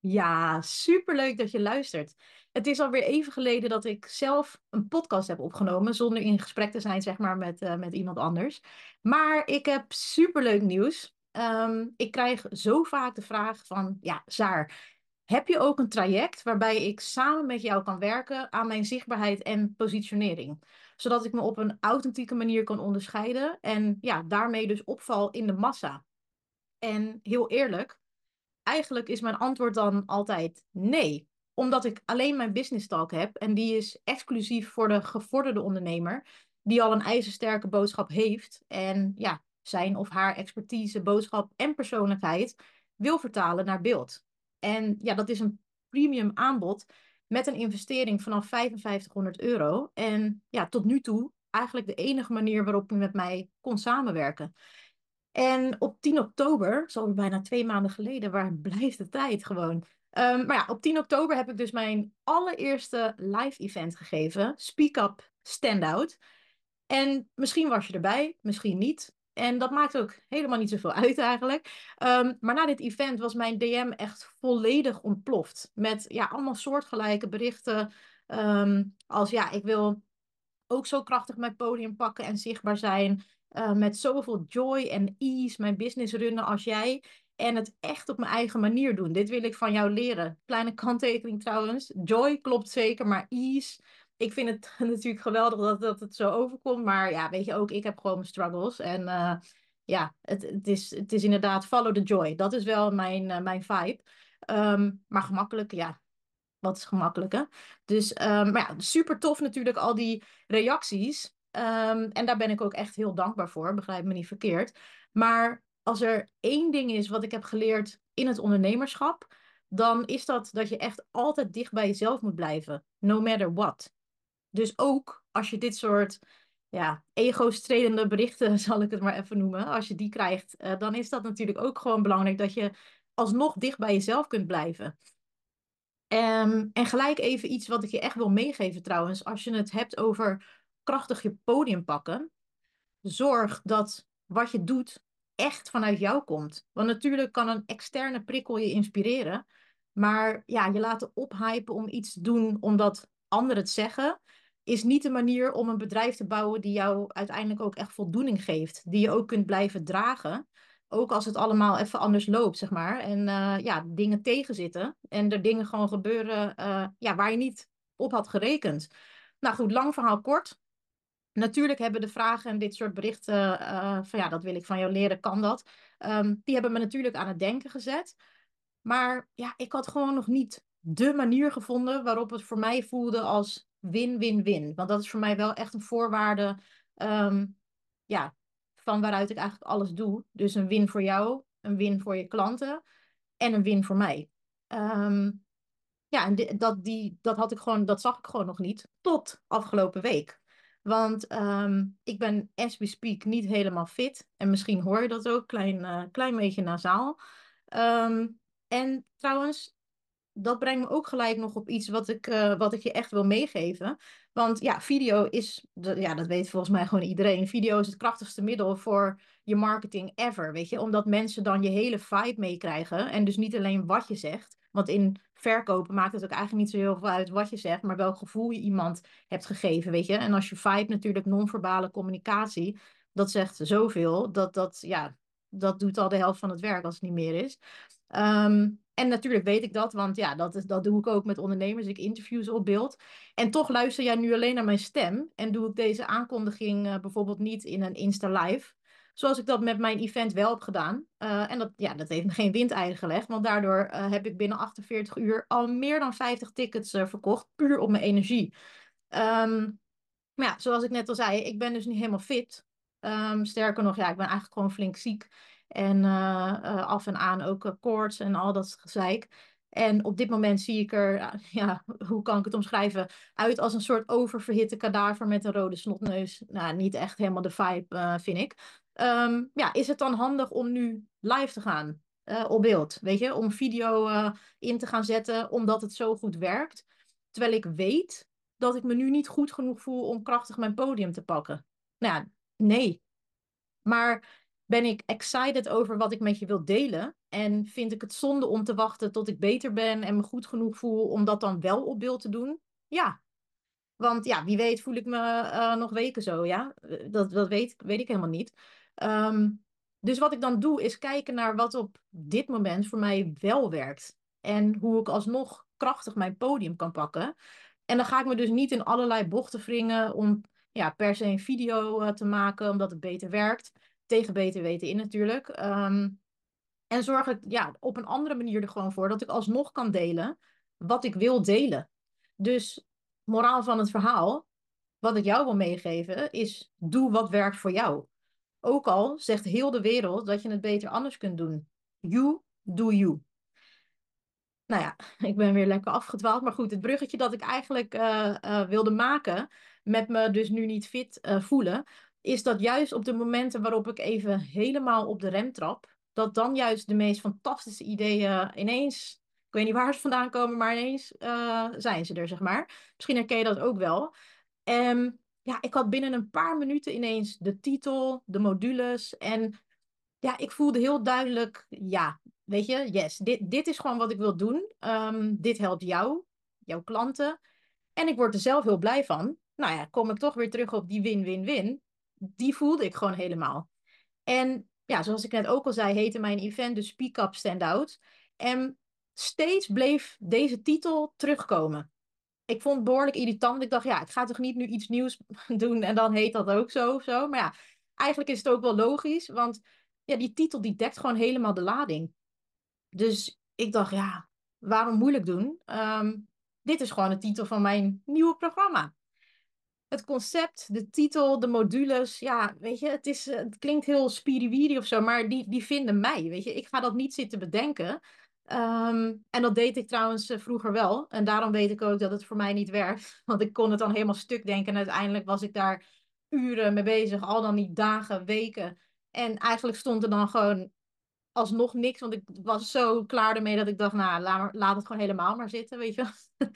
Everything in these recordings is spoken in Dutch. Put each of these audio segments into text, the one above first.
Ja, superleuk dat je luistert. Het is alweer even geleden dat ik zelf een podcast heb opgenomen, zonder in gesprek te zijn, zeg maar, met, eh, met iemand anders. Maar ik heb superleuk nieuws. Ehm, ik krijg zo vaak de vraag van, ja, Saar, heb je ook een traject waarbij ik samen met jou kan werken aan mijn zichtbaarheid en positionering? Zodat ik me op een authentieke manier kan onderscheiden en ja, daarmee dus opval in de massa. En heel eerlijk eigenlijk is mijn antwoord dan altijd nee. Omdat ik alleen mijn business talk heb en die is exclusief voor de gevorderde ondernemer die al een ijzersterke boodschap heeft en ja, zijn of haar expertise, boodschap en persoonlijkheid wil vertalen naar beeld. En ja, dat is een premium aanbod met een investering vanaf 5500 euro. En ja, tot nu toe eigenlijk de enige manier waarop je met mij kon samenwerken. En op 10 oktober, zo bijna twee maanden geleden, waar blijft de tijd gewoon? Um, maar ja, op 10 oktober heb ik dus mijn allereerste live event gegeven. Speak Up Standout. En misschien was je erbij, misschien niet. En dat maakt ook helemaal niet zoveel uit eigenlijk. Um, maar na dit event was mijn DM echt volledig ontploft. Met ja, allemaal soortgelijke berichten. Um, als ja, ik wil ook zo krachtig mijn podium pakken en zichtbaar zijn. Uh, met zoveel joy en ease mijn business runnen als jij. En het echt op mijn eigen manier doen. Dit wil ik van jou leren. Kleine kanttekening trouwens. Joy klopt zeker, maar ease. Ik vind het natuurlijk geweldig dat, dat het zo overkomt. Maar ja, weet je ook, ik heb gewoon mijn struggles. En uh, ja, het, het, is, het is inderdaad follow the joy. Dat is wel mijn, uh, mijn vibe. Um, maar gemakkelijk, ja, wat is gemakkelijk, hè? Dus, um, maar ja, super tof natuurlijk al die reacties. Um, en daar ben ik ook echt heel dankbaar voor, begrijp me niet verkeerd. Maar als er één ding is wat ik heb geleerd in het ondernemerschap, dan is dat dat je echt altijd dicht bij jezelf moet blijven, no matter what. Dus ook als je dit soort ja, ego-stredende berichten, zal ik het maar even noemen, als je die krijgt, uh, dan is dat natuurlijk ook gewoon belangrijk dat je alsnog dicht bij jezelf kunt blijven. Um, en gelijk even iets wat ik je echt wil meegeven trouwens, als je het hebt over krachtig je podium pakken. Zorg dat wat je doet echt vanuit jou komt. Want natuurlijk kan een externe prikkel je inspireren. Maar ja, je laten ophypen om iets te doen omdat anderen het zeggen, is niet de manier om een bedrijf te bouwen die jou uiteindelijk ook echt voldoening geeft. Die je ook kunt blijven dragen. Ook als het allemaal even anders loopt, zeg maar. En uh, ja, dingen tegenzitten. En er dingen gewoon gebeuren uh, ja, waar je niet op had gerekend. Nou goed, lang verhaal kort. Natuurlijk hebben de vragen en dit soort berichten uh, van ja, dat wil ik van jou leren, kan dat. Um, die hebben me natuurlijk aan het denken gezet. Maar ja, ik had gewoon nog niet de manier gevonden waarop het voor mij voelde als win-win-win. Want dat is voor mij wel echt een voorwaarde um, ja, van waaruit ik eigenlijk alles doe. Dus een win voor jou, een win voor je klanten en een win voor mij. Um, ja, en dat, die, dat, had ik gewoon, dat zag ik gewoon nog niet tot afgelopen week. Want um, ik ben, as we speak, niet helemaal fit. En misschien hoor je dat ook, klein, uh, klein beetje nasaal. Um, en trouwens, dat brengt me ook gelijk nog op iets wat ik, uh, wat ik je echt wil meegeven. Want ja, video is, ja, dat weet volgens mij gewoon iedereen. Video is het krachtigste middel voor je marketing ever, weet je. Omdat mensen dan je hele vibe meekrijgen. En dus niet alleen wat je zegt. Want in verkopen maakt het ook eigenlijk niet zo heel veel uit wat je zegt, maar welk gevoel je iemand hebt gegeven, weet je. En als je vibe natuurlijk non-verbale communicatie, dat zegt zoveel, dat dat, ja, dat doet al de helft van het werk als het niet meer is. Um, en natuurlijk weet ik dat, want ja, dat, is, dat doe ik ook met ondernemers. Ik interview ze op beeld. En toch luister jij nu alleen naar mijn stem. En doe ik deze aankondiging uh, bijvoorbeeld niet in een Insta-live. Zoals ik dat met mijn event wel heb gedaan. Uh, en dat, ja, dat heeft me geen windeieren gelegd. Want daardoor uh, heb ik binnen 48 uur al meer dan 50 tickets uh, verkocht. Puur op mijn energie. Um, maar ja, zoals ik net al zei, ik ben dus niet helemaal fit. Um, sterker nog, ja, ik ben eigenlijk gewoon flink ziek. En af en aan ook koorts en al dat gezeik. En op dit moment zie ik er, ja, hoe kan ik het omschrijven, uit als een soort oververhitte kadaver met een rode snotneus. Nou, niet echt helemaal de vibe, vind ik. Um, ja, is het dan handig om nu live te gaan uh, op beeld? Weet je, om video uh, in te gaan zetten omdat het zo goed werkt. Terwijl ik weet dat ik me nu niet goed genoeg voel om krachtig mijn podium te pakken. Nou ja, nee. Maar ben ik excited over wat ik met je wil delen? En vind ik het zonde om te wachten tot ik beter ben en me goed genoeg voel om dat dan wel op beeld te doen? Ja. Want ja, wie weet voel ik me uh, nog weken zo, ja. Dat, dat weet, weet ik helemaal niet. Um, dus wat ik dan doe, is kijken naar wat op dit moment voor mij wel werkt. En hoe ik alsnog krachtig mijn podium kan pakken. En dan ga ik me dus niet in allerlei bochten wringen om ja, per se een video uh, te maken, omdat het beter werkt. Tegen beter weten in natuurlijk. Um, en zorg ik ja, op een andere manier er gewoon voor dat ik alsnog kan delen wat ik wil delen. Dus moraal van het verhaal, wat ik jou wil meegeven, is doe wat werkt voor jou. Ook al zegt heel de wereld dat je het beter anders kunt doen. You do you. Nou ja, ik ben weer lekker afgedwaald. Maar goed, het bruggetje dat ik eigenlijk uh, uh, wilde maken, met me dus nu niet fit uh, voelen, is dat juist op de momenten waarop ik even helemaal op de rem trap, dat dan juist de meest fantastische ideeën ineens, ik weet niet waar ze vandaan komen, maar ineens zijn ze er, zeg maar. Misschien herken je dat ook wel. Um, ja, ik had binnen een paar minuten ineens de titel, de modules. En ja, ik voelde heel duidelijk, ja, weet je, yes, dit, dit is gewoon wat ik wil doen. Um, dit helpt jou, jouw klanten. En ik word er zelf heel blij van. Nou ja, kom ik toch weer terug op die win-win-win. Die voelde ik gewoon helemaal. En ja, zoals ik net ook al zei, heette mijn event de Speak Up Stand Out. En steeds bleef deze titel terugkomen ik vond het behoorlijk irritant. Ik dacht, ja, ik ga toch niet nu iets nieuws doen en dan heet dat ook zo of zo. Maar ja, eigenlijk is het ook wel logisch, want ja, die titel die dekt gewoon helemaal de lading. Dus ik dacht, ja, waarom moeilijk doen? Um, dit is gewoon de titel van mijn nieuwe programma. Het concept, de titel, de modules, ja, weet je, het, is, het klinkt heel spiriwiri of zo, maar die, die vinden mij, weet je. Ik ga dat niet zitten bedenken. Um, en dat deed ik trouwens eh, vroeger wel. En daarom weet ik ook dat het voor mij niet werkt. Want ik kon het dan helemaal stuk denken. En uiteindelijk was ik daar uren mee bezig. Al dan niet dagen, weken. En eigenlijk stond er dan gewoon alsnog niks. Want ik was zo klaar ermee dat ik dacht, nou, laat, laat het gewoon helemaal maar zitten, weet je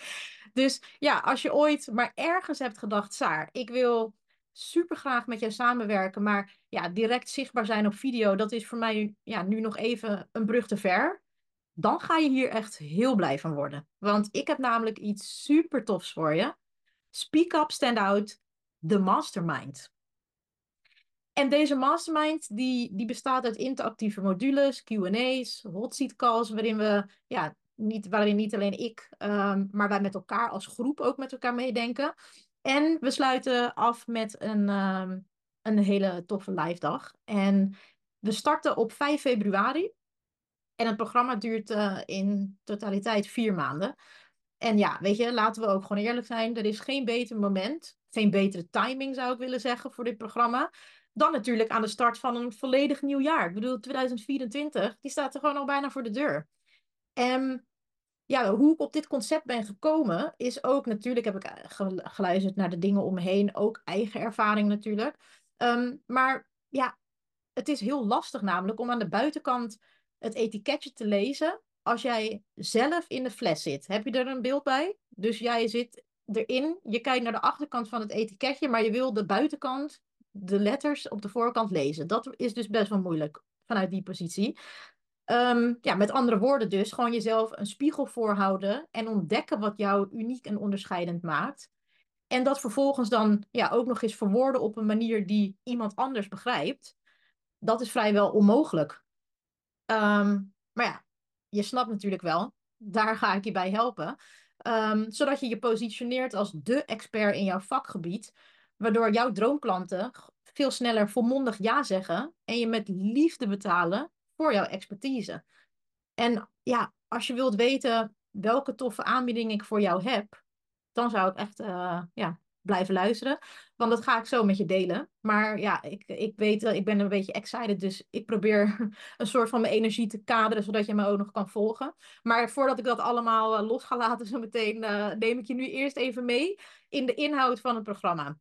Dus ja, als je ooit maar ergens hebt gedacht, Saar, ik wil super graag met jou samenwerken. Maar ja, direct zichtbaar zijn op video, dat is voor mij ja, nu nog even een brug te ver dan ga je hier echt heel blij van worden. Want ik heb namelijk iets super tofs voor je. Speak Up, Stand Out, The Mastermind. En deze mastermind die, die bestaat uit interactieve modules, Q&A's, hot seat calls, waarin we, ja, niet, waarin niet alleen ik, um, maar wij met elkaar als groep ook met elkaar meedenken. En we sluiten af met een, um, een hele toffe live dag. En we starten op 5 februari. En het programma duurt uh, in totaliteit vier maanden. En ja, weet je, laten we ook gewoon eerlijk zijn. Er is geen beter moment, geen betere timing zou ik willen zeggen voor dit programma. Dan natuurlijk aan de start van een volledig nieuw jaar. Ik bedoel, 2024, die staat er gewoon al bijna voor de deur. En ja, hoe ik op dit concept ben gekomen, is ook natuurlijk heb ik eh, geluisterd naar de dingen om me heen. Ook eigen ervaring natuurlijk. Um, maar ja, het is heel lastig namelijk om aan de buitenkant het etiketje te lezen als jij zelf in de fles zit. Heb je er een beeld bij? Dus jij zit erin, je kijkt naar de achterkant van het etiketje, maar je wil de buitenkant, de letters op de voorkant lezen. Dat is dus best wel moeilijk vanuit die positie. Um, ja, met andere woorden dus, gewoon jezelf een spiegel voorhouden en ontdekken wat jou uniek en onderscheidend maakt. En dat vervolgens dan ja, ook nog eens verwoorden op een manier die iemand anders begrijpt. Dat is vrijwel onmogelijk. Um, maar ja, je snapt natuurlijk wel, daar ga ik je bij helpen. Um, zodat je je positioneert als de expert in jouw vakgebied, waardoor jouw droomklanten veel sneller volmondig ja zeggen en je met liefde betalen voor jouw expertise. En ja, als je wilt weten welke toffe aanbieding ik voor jou heb, dan zou ik echt uh, ja, blijven luisteren. Want dat ga ik zo met je delen. Maar ja, ik, ik weet, ik ben een beetje excited. Dus ik probeer een soort van mijn energie te kaderen, zodat je me ook nog kan volgen. Maar voordat ik dat allemaal uh, los ga laten, zo meteen uh, neem ik je nu eerst even mee in de inhoud van het programma.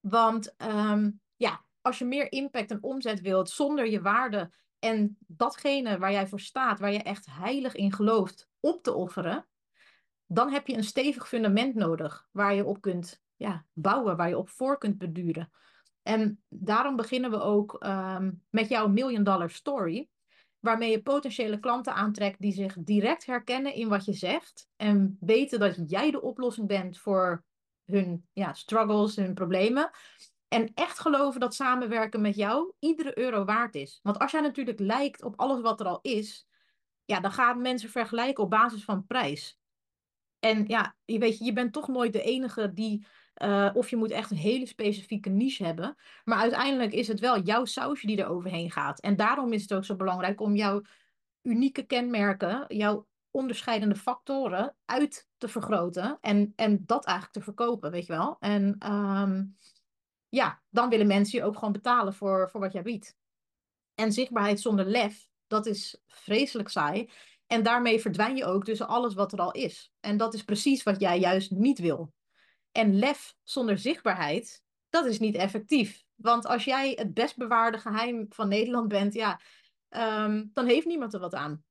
Want um, ja, als je meer impact en omzet wilt zonder je waarde en datgene waar jij voor staat, waar je echt heilig in gelooft, op te offeren, dan heb je een stevig fundament nodig waar je op kunt ja, bouwen, waar je op voor kunt beduren. En daarom beginnen we ook um, met jouw Million Dollar Story. waarmee je potentiële klanten aantrekt die zich direct herkennen in wat je zegt en weten dat jij de oplossing bent voor hun ja, struggles, hun problemen. En echt geloven dat samenwerken met jou iedere euro waard is. Want als jij natuurlijk lijkt op alles wat er al is, ja, dan gaan mensen vergelijken op basis van prijs. En ja, je weet, je bent toch nooit de enige die, uh, of je moet echt een hele specifieke niche hebben. Maar uiteindelijk is het wel jouw sausje die er overheen gaat. En daarom is het ook zo belangrijk om jouw unieke kenmerken, jouw onderscheidende factoren uit te vergroten. En, en dat eigenlijk te verkopen, weet je wel. En um, ja, dan willen mensen je ook gewoon betalen voor, voor wat jij biedt. En zichtbaarheid zonder lef, dat is vreselijk saai. En daarmee verdwijn je ook tussen alles wat er al is. En dat is precies wat jij juist niet wil. En lef zonder zichtbaarheid, dat is niet effectief. Want als jij het best bewaarde geheim van Nederland bent, ja, um, dan heeft niemand er wat aan.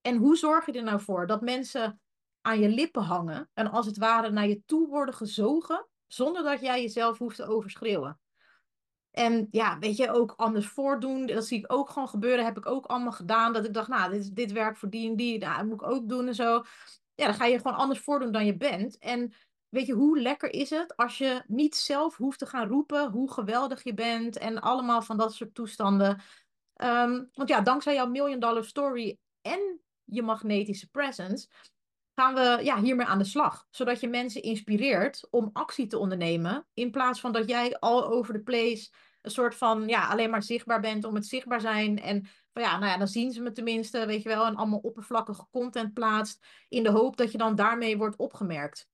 En hoe zorg je er nou voor dat mensen aan je lippen hangen en als het ware naar je toe worden gezogen, zonder dat jij jezelf hoeft te overschreeuwen? En ja, weet je, ook anders voordoen. Dat zie ik ook gewoon gebeuren. Heb ik ook allemaal gedaan. Dat ik dacht, nou, dit, dit werkt voor die en die. Nou, dat moet ik ook doen en zo. Ja, dan ga je gewoon anders voordoen dan je bent. En weet je, hoe lekker is het als je niet zelf hoeft te gaan roepen hoe geweldig je bent. En allemaal van dat soort toestanden. Um, want ja, dankzij jouw million dollar story en je magnetische presence gaan we ja, hiermee aan de slag. Zodat je mensen inspireert om actie te ondernemen. In plaats van dat jij all over the place een soort van ja, alleen maar zichtbaar bent om het zichtbaar zijn. En van ja, nou ja, dan zien ze me tenminste, weet je wel, en allemaal oppervlakkige content plaatst. In de hoop dat je dan daarmee wordt opgemerkt.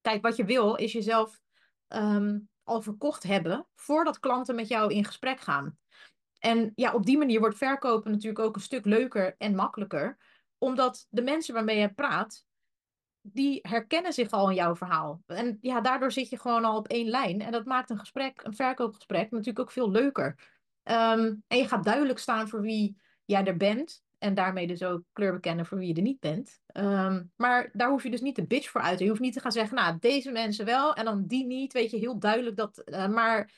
Kijk, wat je wil is jezelf um, al verkocht hebben voordat klanten met jou in gesprek gaan. En ja, op die manier wordt verkopen natuurlijk ook een stuk leuker en makkelijker omdat de mensen waarmee je praat, die herkennen zich al in jouw verhaal. En ja, daardoor zit je gewoon al op één lijn. En dat maakt een gesprek, een verkoopgesprek, natuurlijk ook veel leuker. Um, en je gaat duidelijk staan voor wie jij er bent. En daarmee dus ook kleur bekennen voor wie je er niet bent. Um, maar daar hoef je dus niet de bitch voor uit. Je hoeft niet te gaan zeggen, nou, deze mensen wel en dan die niet. Weet je, heel duidelijk dat. Uh, maar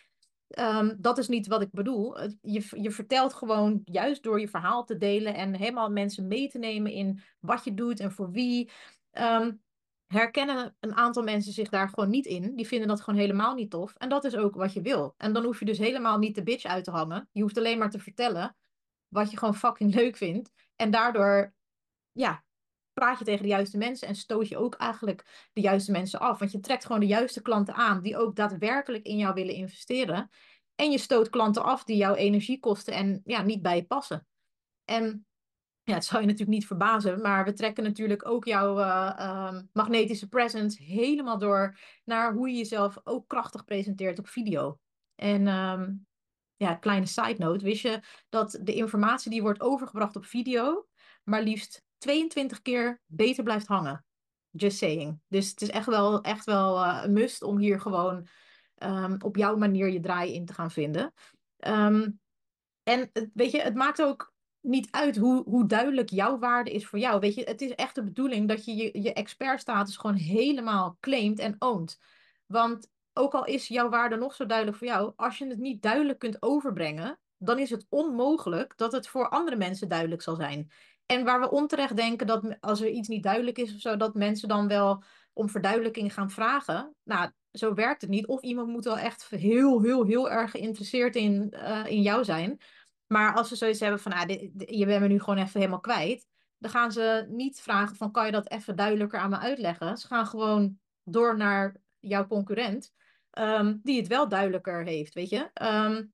Um, dat is niet wat ik bedoel. Je, je vertelt gewoon juist door je verhaal te delen en helemaal mensen mee te nemen in wat je doet en voor wie. Um, herkennen een aantal mensen zich daar gewoon niet in. Die vinden dat gewoon helemaal niet tof. En dat is ook wat je wil. En dan hoef je dus helemaal niet de bitch uit te hangen. Je hoeft alleen maar te vertellen wat je gewoon fucking leuk vindt. En daardoor, ja, praat je tegen de juiste mensen en stoot je ook eigenlijk de juiste mensen af. Want je trekt gewoon de juiste klanten aan die ook daadwerkelijk in jou willen investeren. En je stoot klanten af die jouw energie kosten en ja, niet bij passen. En ja, het zou je natuurlijk niet verbazen, maar we trekken natuurlijk ook jouw uh, magnetische presence helemaal door naar hoe je jezelf ook krachtig presenteert op video. En um, ja, kleine side note, wist je dat de informatie die wordt overgebracht op video maar liefst 22 keer beter blijft hangen. Just saying. Dus het is echt wel, echt wel uh, een must om hier gewoon um, op jouw manier je draai in te gaan vinden. En weet je, het maakt ook niet uit hoe, hoe duidelijk jouw waarde is voor jou. Weet je, het is echt de bedoeling dat je je, je expertstatus gewoon helemaal claimt en oont. Want ook al is jouw waarde nog zo duidelijk voor jou, als je het niet duidelijk kunt overbrengen, dan is het onmogelijk dat het voor andere mensen duidelijk zal zijn. En waar we onterecht denken dat als er iets niet duidelijk is of zo, dat mensen dan wel om verduidelijking gaan vragen. Nou, zo werkt het niet. Of iemand moet wel echt heel, heel, heel erg geïnteresseerd in, uh, in jou zijn. Maar als ze zoiets hebben van, ah, dit, je bent me nu gewoon even helemaal kwijt. Dan gaan ze niet vragen van, kan je dat even duidelijker aan me uitleggen? Ze gaan gewoon door naar jouw concurrent, um, die het wel duidelijker heeft, weet je. Um,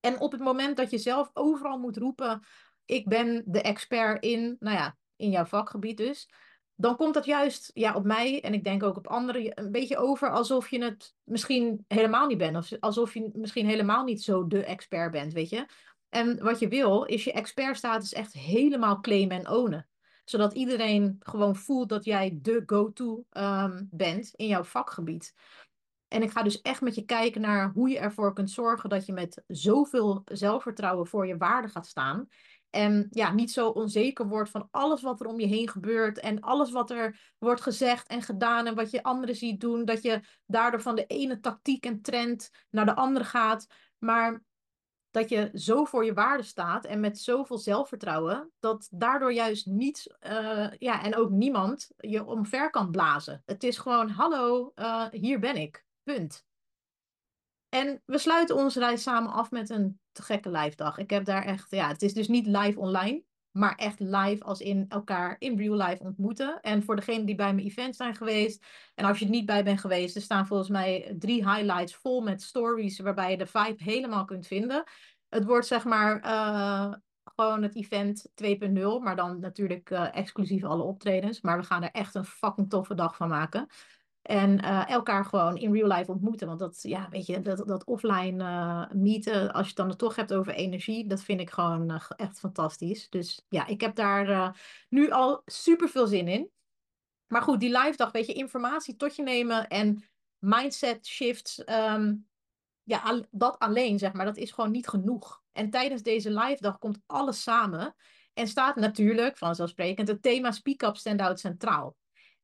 en op het moment dat je zelf overal moet roepen ik ben de expert in, nou ja, in jouw vakgebied dus. Dan komt dat juist ja, op mij en ik denk ook op anderen een beetje over alsof je het misschien helemaal niet bent. Of alsof je misschien helemaal niet zo de expert bent, weet je. En wat je wil, is je expertstatus echt helemaal claimen en ownen. Zodat iedereen gewoon voelt dat jij de go-to um, bent in jouw vakgebied. En ik ga dus echt met je kijken naar hoe je ervoor kunt zorgen dat je met zoveel zelfvertrouwen voor je waarde gaat staan. En ja, niet zo onzeker wordt van alles wat er om je heen gebeurt. En alles wat er wordt gezegd en gedaan. En wat je anderen ziet doen. Dat je daardoor van de ene tactiek en trend naar de andere gaat. Maar dat je zo voor je waarde staat en met zoveel zelfvertrouwen, dat daardoor juist niets, uh, ja, en ook niemand je omver kan blazen. Het is gewoon, hallo, uh, hier ben ik, punt. En we sluiten onze reis samen af met een te gekke live dag. Ik heb daar echt, ja, het is dus niet live online, maar echt live als in elkaar in real life ontmoeten. En voor degenen die bij mijn event zijn geweest, en als je er niet bij bent geweest, er staan volgens mij drie highlights vol met stories waarbij je de vibe helemaal kunt vinden. Het wordt zeg maar uh, gewoon het event 2.0, maar dan natuurlijk uh, exclusief alle optredens. Maar we gaan er echt een fucking toffe dag van maken. En uh, elkaar gewoon in real life ontmoeten. Want dat, ja, weet je, dat, dat offline uh, meeten, als je het dan toch hebt over energie, dat vind ik gewoon uh, echt fantastisch. Dus ja, ik heb daar nu al super veel zin in. Maar goed, die live dag, weet je, informatie tot je nemen en mindset shifts. Um, ja, dat alleen, zeg maar, dat is gewoon niet genoeg. En tijdens deze live dag komt alles samen. En staat natuurlijk, vanzelfsprekend, het thema Speak Up Stand Out centraal.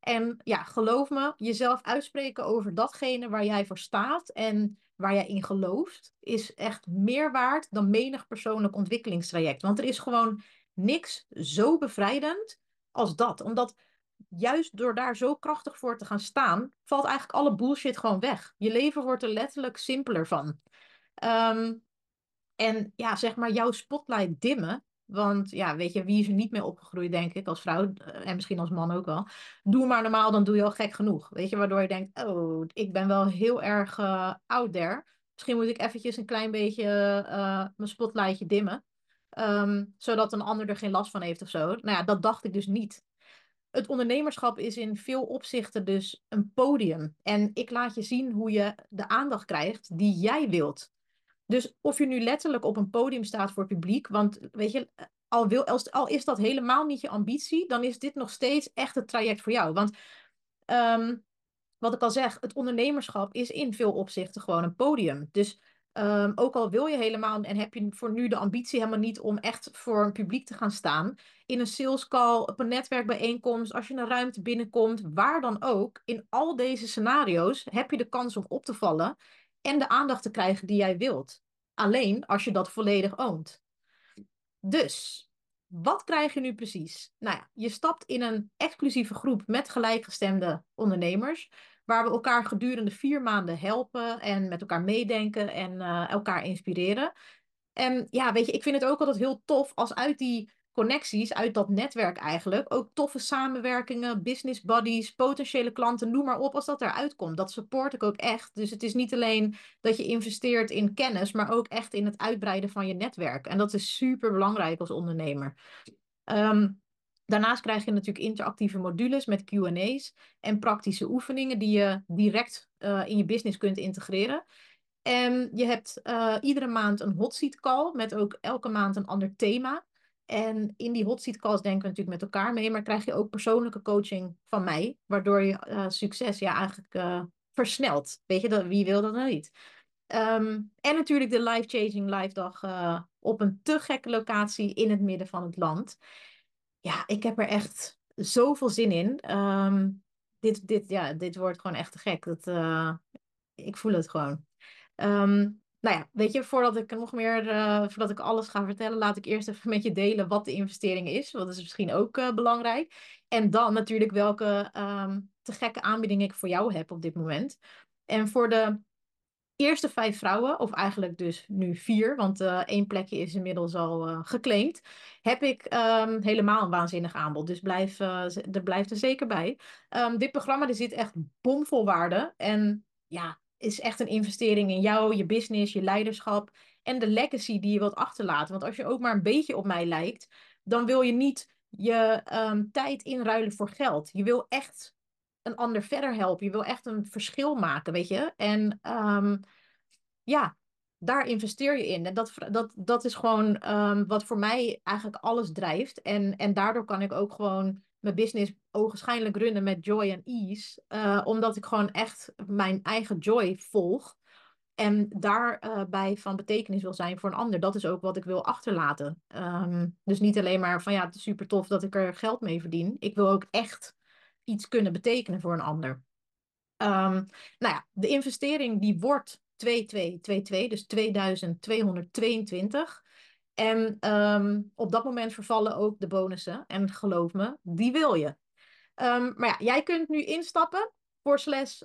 En ja, geloof me, jezelf uitspreken over datgene waar jij voor staat en waar jij in gelooft, is echt meer waard dan menig persoonlijk ontwikkelingstraject. Want er is gewoon niks zo bevrijdend als dat. Omdat juist door daar zo krachtig voor te gaan staan, valt eigenlijk alle bullshit gewoon weg. Je leven wordt er letterlijk simpeler van. Ehm, en ja, zeg maar, jouw spotlight dimmen want ja, weet je, wie is er niet mee opgegroeid, denk ik, als vrouw eh, en misschien als man ook wel. Doe maar normaal, dan doe je al gek genoeg. Weet je, waardoor je denkt, oh, ik ben wel heel erg uh, out there. Misschien moet ik eventjes een klein beetje uh, mijn spotlightje dimmen. Um, zodat een ander er geen last van heeft of zo. Nou ja, dat dacht ik dus niet. Het ondernemerschap is in veel opzichten dus een podium. En ik laat je zien hoe je de aandacht krijgt die jij wilt. Dus of je nu letterlijk op een podium staat voor publiek, want weet je, al, wil, al is dat helemaal niet je ambitie, dan is dit nog steeds echt het traject voor jou. Want um, wat ik al zeg, het ondernemerschap is in veel opzichten gewoon een podium. Dus um, ook al wil je helemaal en heb je voor nu de ambitie helemaal niet om echt voor een publiek te gaan staan, in een sales call, op een netwerkbijeenkomst, als je een ruimte binnenkomt, waar dan ook, in al deze scenario's heb je de kans om op te vallen en de aandacht te krijgen die jij wilt. Alleen als je dat volledig oont. Dus, wat krijg je nu precies? Nou ja, je stapt in een exclusieve groep met gelijkgestemde ondernemers, waar we elkaar gedurende vier maanden helpen en met elkaar meedenken en uh, elkaar inspireren. En ja, weet je, ik vind het ook altijd heel tof als uit die connecties uit dat netwerk eigenlijk. Ook toffe samenwerkingen, business buddies, potentiële klanten, noem maar op als dat eruit komt. Dat support ik ook echt. Dus het is niet alleen dat je investeert in kennis, maar ook echt in het uitbreiden van je netwerk. En dat is super belangrijk als ondernemer. Um, Daarnaast krijg je natuurlijk interactieve modules met QA's en praktische oefeningen die je direct uh, in je business kunt integreren. En je hebt uh, iedere maand een hot seat call met ook elke maand een ander thema. En in die hot seat calls denken we natuurlijk met elkaar mee, maar krijg je ook persoonlijke coaching van mij, waardoor je uh, succes ja, eigenlijk uh, versnelt. Weet je, wie wil dat nou niet? Um, en natuurlijk de life-changing live dag uh, op een te gekke locatie in het midden van het land. Ja, ik heb er echt zoveel zin in. Um, dit, dit, ja, dit wordt gewoon echt te gek. Dat, ik voel het gewoon. Um, nou ja, weet je, voordat ik nog meer, uh, voordat ik alles ga vertellen, laat ik eerst even met je delen wat de investering is. Want dat is misschien ook uh, belangrijk. En dan natuurlijk welke um, te gekke aanbiedingen ik voor jou heb op dit moment. En voor de eerste vijf vrouwen, of eigenlijk dus nu vier, want uh, één plekje is inmiddels al uh, geclaimd, heb ik um, helemaal een waanzinnig aanbod. Dus blijf, er blijft er zeker bij. Um, dit programma er zit echt bomvol waarde. En ja, is echt een investering in jou, je business, je leiderschap en de legacy die je wilt achterlaten. Want als je ook maar een beetje op mij lijkt, dan wil je niet je um, tijd inruilen voor geld. Je wil echt een ander verder helpen. Je wil echt een verschil maken, weet je. En um, ja, daar investeer je in. En dat, dat, dat is gewoon um, wat voor mij eigenlijk alles drijft. En, en daardoor kan ik ook gewoon mijn business ogenschijnlijk runnen met joy en ease. Uh, omdat ik gewoon echt mijn eigen joy volg. En daarbij uh, van betekenis wil zijn voor een ander. Dat is ook wat ik wil achterlaten. Um, dus niet alleen maar van ja, het is super tof dat ik er geld mee verdien. Ik wil ook echt iets kunnen betekenen voor een ander. Um, nou ja, de investering die wordt 2222, dus 2222. En ehm, op dat moment vervallen ook de bonussen. En geloof me, die wil je. Ehm, maar ja, jij kunt nu instappen voor slash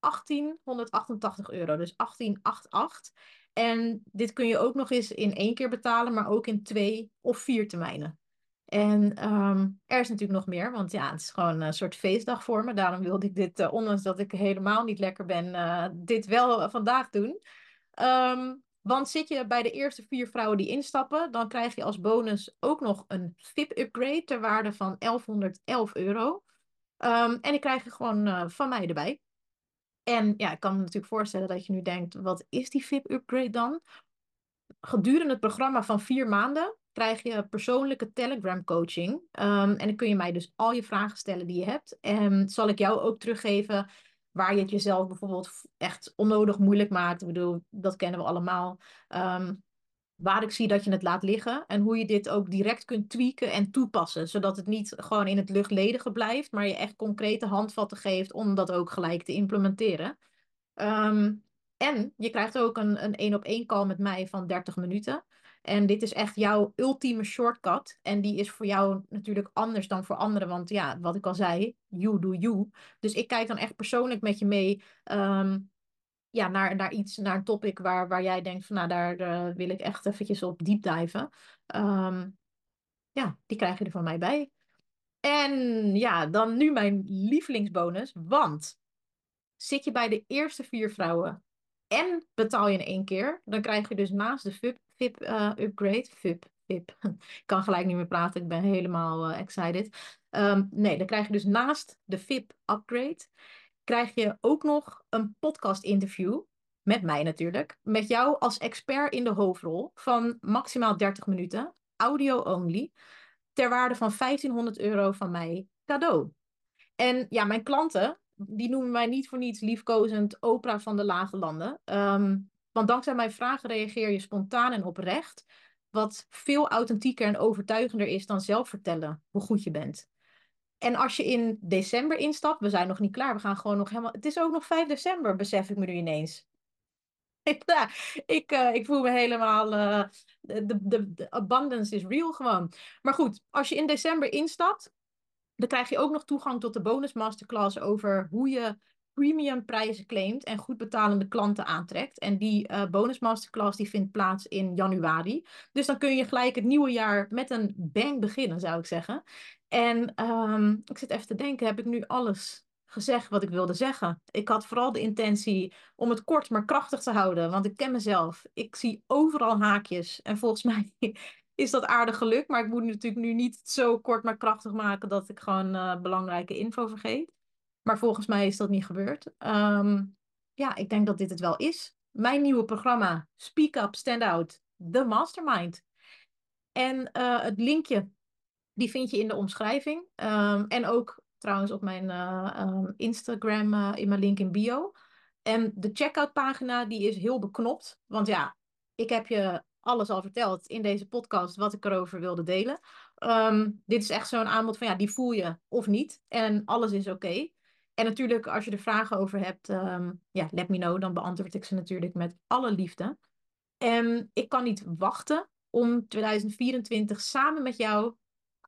1888 euro. Dus 1888. En dit kun je ook nog eens in één keer betalen, maar ook in twee of vier termijnen. En ehm, er is natuurlijk nog meer, want ja, het is gewoon een soort feestdag voor me. Daarom wilde ik dit, uh, ondanks dat ik helemaal niet lekker ben, uh, dit wel vandaag doen. Um, want zit je bij de eerste vier vrouwen die instappen, dan krijg je als bonus ook nog een VIP-upgrade ter waarde van 1111 euro. Um, en die krijg je gewoon uh, van mij erbij. En ja, ik kan me natuurlijk voorstellen dat je nu denkt, wat is die VIP-upgrade dan? Gedurende het programma van vier maanden krijg je persoonlijke Telegram coaching. Um, en dan kun je mij dus al je vragen stellen die je hebt. En zal ik jou ook teruggeven waar je het jezelf bijvoorbeeld echt onnodig moeilijk maakt. Ik bedoel, dat kennen we allemaal. Um, waar ik zie dat je het laat liggen en hoe je dit ook direct kunt tweaken en toepassen, zodat het niet gewoon in het luchtledige blijft, maar je echt concrete handvatten geeft om dat ook gelijk te implementeren. Um, en je krijgt ook een, een één op één call met mij van 30 minuten. En dit is echt jouw ultieme shortcut. En die is voor jou natuurlijk anders dan voor anderen. Want ja, wat ik al zei, you do you. Dus ik kijk dan echt persoonlijk met je mee. Um, ja, naar, naar iets, naar een topic waar, waar jij denkt van nou, daar wil ik echt eventjes op deep diven. Um, ja, die krijg je er van mij bij. En ja, dan nu mijn lievelingsbonus. Want zit je bij de eerste vier vrouwen en betaal je in één keer, dan krijg je dus naast de VIP uh, upgrade, VIP, VIP, ik kan gelijk niet meer praten, ik ben helemaal uh, excited. Um, nee, dan krijg je dus naast de VIP upgrade, krijg je ook nog een podcast interview, met mij natuurlijk, met jou als expert in de hoofdrol van maximaal 30 minuten, audio only, ter waarde van 1500 euro van mij cadeau. En ja, mijn klanten, die noemen mij niet voor niets liefkozend Oprah van de lage landen. Um, want dankzij mijn vragen reageer je spontaan en oprecht. Wat veel authentieker en overtuigender is dan zelf vertellen hoe goed je bent. En als je in december instapt, we zijn nog niet klaar, we gaan gewoon nog helemaal. Het is ook nog 5 december, besef ik me nu ineens. ik, uh, ik voel me helemaal. De, de, de abundance is real gewoon. Maar goed, als je in december instapt, dan krijg je ook nog toegang tot de bonus masterclass over hoe je premium prijzen claimt en goed betalende klanten aantrekt. En die uh, bonus masterclass die vindt plaats in januari. Dus dan kun je gelijk het nieuwe jaar met een bang beginnen, zou ik zeggen. En um, ik zit even te denken, heb ik nu alles gezegd wat ik wilde zeggen? Ik had vooral de intentie om het kort maar krachtig te houden, want ik ken mezelf. Ik zie overal haakjes en volgens mij is dat aardig gelukt. Maar ik moet natuurlijk nu niet zo kort maar krachtig maken dat ik gewoon uh, belangrijke info vergeet. Maar volgens mij is dat niet gebeurd. Um, ja, ik denk dat dit het wel is. Mijn nieuwe programma Speak Up, Stand Out, The Mastermind. En uh, het linkje, die vind je in de omschrijving. Um, en ook trouwens op mijn uh, um, Instagram uh, in mijn link in bio. En de checkout pagina die is heel beknopt. Want ja, ik heb je alles al verteld in deze podcast wat ik erover wilde delen. Dit is echt zo'n aanbod van ja, die voel je of niet. En alles is oké. En natuurlijk, als je er vragen over hebt, um, ja, let me know. Dan beantwoord ik ze natuurlijk met alle liefde. En ik kan niet wachten om 2024 samen met jou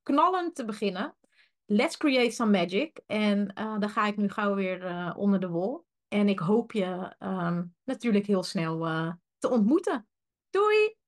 knallend te beginnen. Let's create some magic. En uh, dan ga ik nu gauw weer uh, onder de wol. En ik hoop je um, natuurlijk heel snel uh, te ontmoeten. Doei!